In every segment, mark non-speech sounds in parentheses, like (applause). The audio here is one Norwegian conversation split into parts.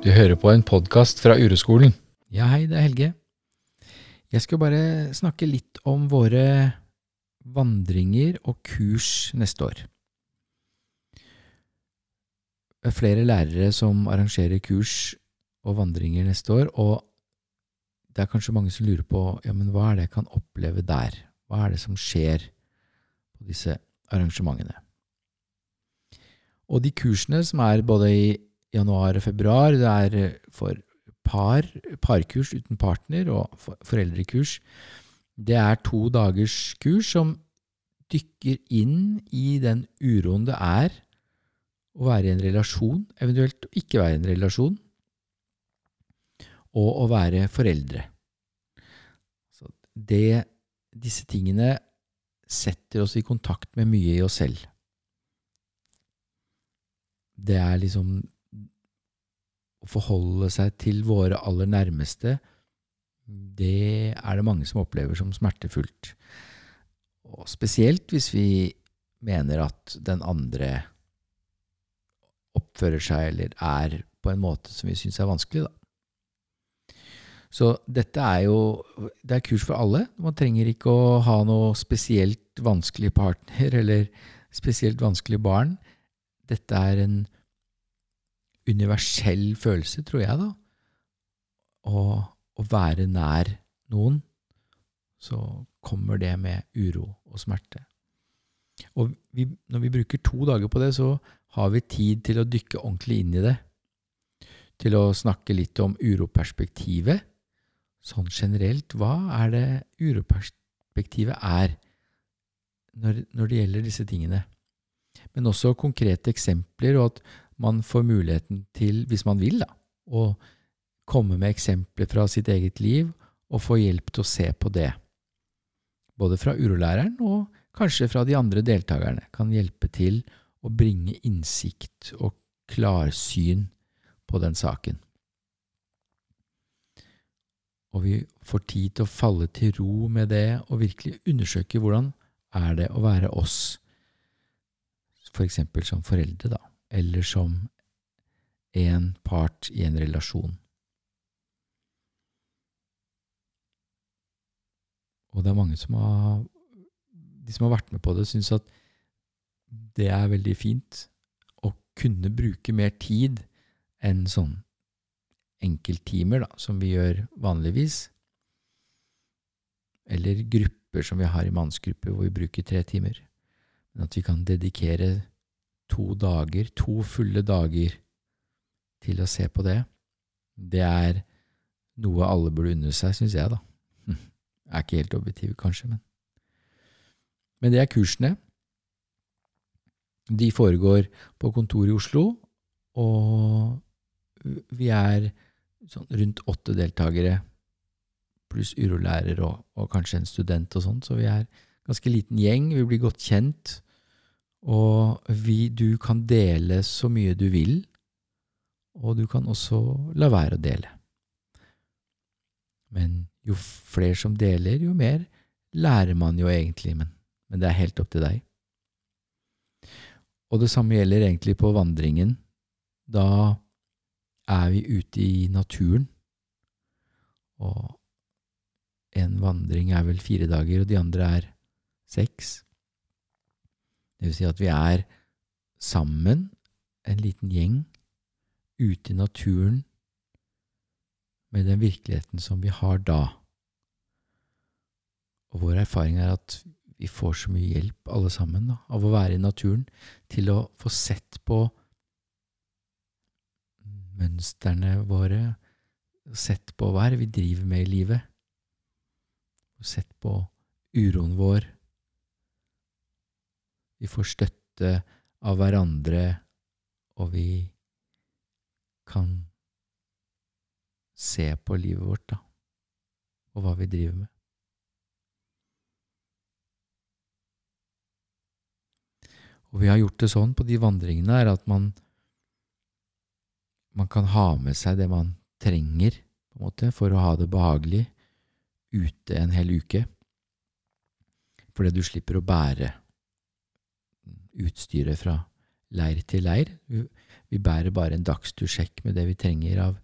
Du hører på en podkast fra Ureskolen. Ja, hei, det er Helge. Jeg skal bare snakke litt om våre vandringer og kurs neste år. Det er flere lærere som arrangerer kurs og vandringer neste år, og det er kanskje mange som lurer på ja, men hva er det jeg kan oppleve der? Hva er det som skjer på disse arrangementene? Og de kursene som er både i januar og februar. Det er eh, for par, parkurs uten partner og foreldrekurs. Det er to dagers kurs som dykker inn i den uroen det er å være i en relasjon, eventuelt ikke være i en relasjon, og å være foreldre. Så det, disse tingene setter oss i kontakt med mye i oss selv. Det er liksom å forholde seg til våre aller nærmeste, det er det mange som opplever som smertefullt. Og spesielt hvis vi mener at den andre oppfører seg eller er på en måte som vi syns er vanskelig, da. Så dette er jo Det er kurs for alle. Man trenger ikke å ha noe spesielt vanskelig partner (laughs) eller spesielt vanskelig barn. Dette er en universell følelse, tror jeg, da. Å, være nær noen, så kommer det med uro og smerte. Og vi, når vi bruker to dager på det, så har vi tid til å dykke ordentlig inn i det. Til å snakke litt om uroperspektivet. Sånn generelt, hva er det uroperspektivet er når, når det gjelder disse tingene? Men også konkrete eksempler, og at man får muligheten til, hvis man vil, da, å komme med eksempler fra sitt eget liv og få hjelp til å se på det. Både fra urolæreren og kanskje fra de andre deltakerne kan hjelpe til å bringe innsikt og klarsyn på den saken. Og vi får tid til å falle til ro med det og virkelig undersøke hvordan er det å være oss, for eksempel som foreldre, da eller som en part i en relasjon. Og det er mange som har De som har vært med på det, syns at det er veldig fint å kunne bruke mer tid enn sånn enkelttimer, da, som vi gjør vanligvis. Eller grupper som vi har i mannsgrupper, hvor vi bruker tre timer. Men at vi kan dedikere to dager, to fulle dager, til å se på det, det er noe alle burde unne seg, syns jeg, da. Jeg (laughs) er ikke helt objektiv, kanskje, men Men det er kursene. De foregår på kontoret i Oslo, og vi er sånn rundt åtte deltakere, pluss urolærer og, og kanskje en student og sånn, så vi er ganske liten gjeng. Vi blir godt kjent. Og vi, du kan dele så mye du vil, og du kan også la være å dele. Men jo flere som deler, jo mer lærer man jo egentlig, men, men det er helt opp til deg. Og det samme gjelder egentlig på vandringen. Da er vi ute i naturen, og en vandring er vel fire dager, og de andre er seks. Det vil si at vi er sammen, en liten gjeng, ute i naturen, med den virkeligheten som vi har da. Og vår erfaring er at vi får så mye hjelp, alle sammen, da, av å være i naturen, til å få sett på mønstrene våre, sett på hva er det vi driver med i livet, sett på uroen vår, vi får støtte av hverandre, og vi kan se på livet vårt, da, og hva vi driver med. Og vi har gjort det sånn på de vandringene her at man, man kan ha med seg det man trenger på en måte, for å ha det behagelig ute en hel uke. Fordi du slipper å bære utstyret fra leir til leir. Vi, bærer bare en dagstursjekk med det vi trenger av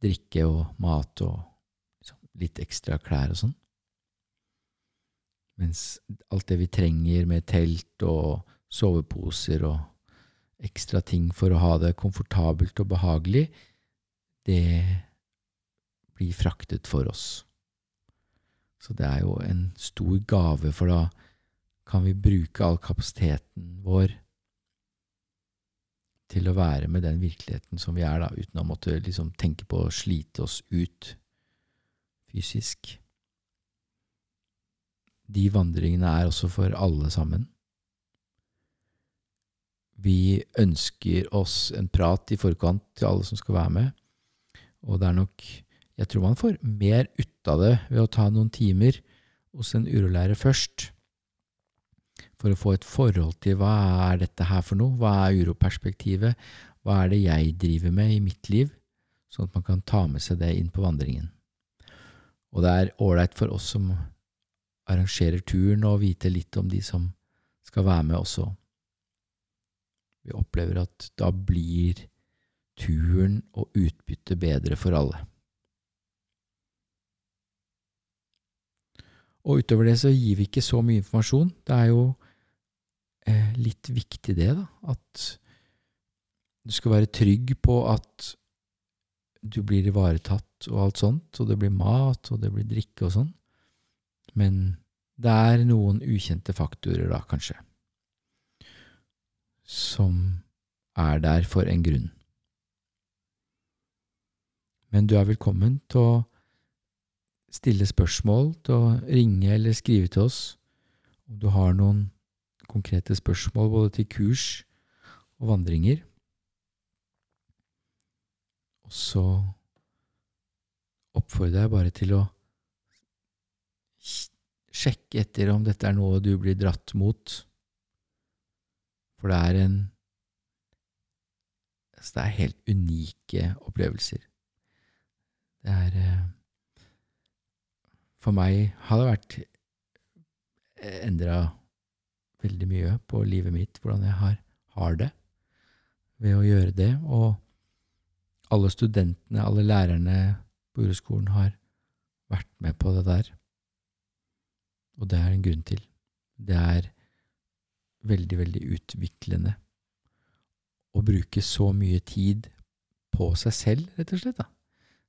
drikke og mat og liksom, litt ekstra klær og sånn. Mens alt det vi trenger med telt og soveposer og ekstra ting for å ha det komfortabelt og behagelig, det blir fraktet for oss. Så det er jo en stor gave, for da kan vi bruke all kapasiteten vår til å være med den virkeligheten som vi er, da, uten å måtte liksom tenke på å slite oss ut fysisk. De vandringene er også for alle sammen. Vi ønsker oss en prat i forkant til alle som skal være med, og det er nok Jeg tror man får mer ut av det ved å ta noen timer hos en urolærer først for å få et forhold til hva er dette her for noe, hva er uroperspektivet, hva er det jeg driver med i mitt liv, sånn at man kan ta med seg det inn på vandringen. Og det er ålreit for oss som arrangerer turen, å vite litt om de som skal være med også. Vi opplever at da blir turen og utbyttet bedre for alle. Og utover det så gir vi ikke så mye informasjon. Det er jo litt viktig, det, da. At du skal være trygg på at du blir ivaretatt og alt sånt, og det blir mat, og det blir drikke og sånn. Men det er noen ukjente faktorer, da, kanskje, som er der for en grunn. Men du er velkommen til å stille spørsmål, til å ringe eller skrive til oss om du har noen konkrete spørsmål både til kurs og vandringer. Og så oppfordrer jeg bare til å sjekke etter om dette er noe du blir dratt mot. For det er en altså Det er helt unike opplevelser. Det er eh, For meg har det vært endra veldig mye på livet mitt, hvordan jeg har, har det ved å gjøre det. Og alle studentene, alle lærerne på ureskolen har vært med på det der. Og det er en grunn til. Det er veldig, veldig utviklende å bruke så mye tid på seg selv, rett og slett. da.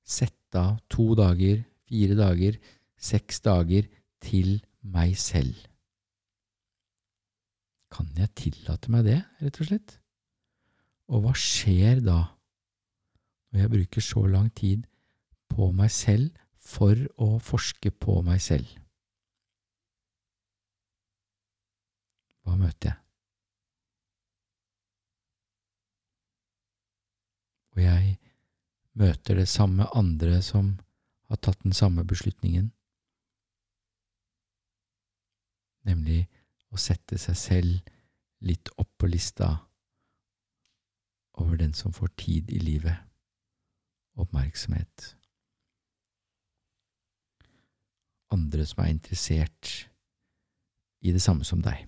Sette av to dager, fire dager, seks dager til meg selv. Kan jeg tillate meg det, rett og slett? Og hva skjer da, når jeg bruker så lang tid på meg selv for å forske på meg selv? Hva møter jeg? Og jeg møter det samme andre som har tatt den samme beslutningen, nemlig å sette seg selv litt opp på lista over den som får tid i livet, oppmerksomhet. Andre som er interessert i det samme som deg.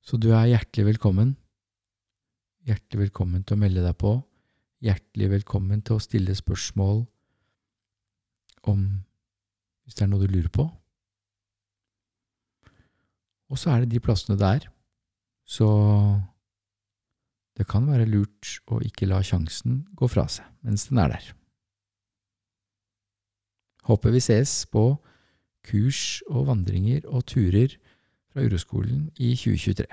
Så du er hjertelig velkommen. Hjertelig velkommen til å melde deg på. Hjertelig velkommen til å stille spørsmål om hvis det er noe du lurer på. Og så er det de plassene der. Så det kan være lurt å ikke la sjansen gå fra seg mens den er der. Håper vi ses på kurs og vandringer og turer fra Uroskolen i 2023.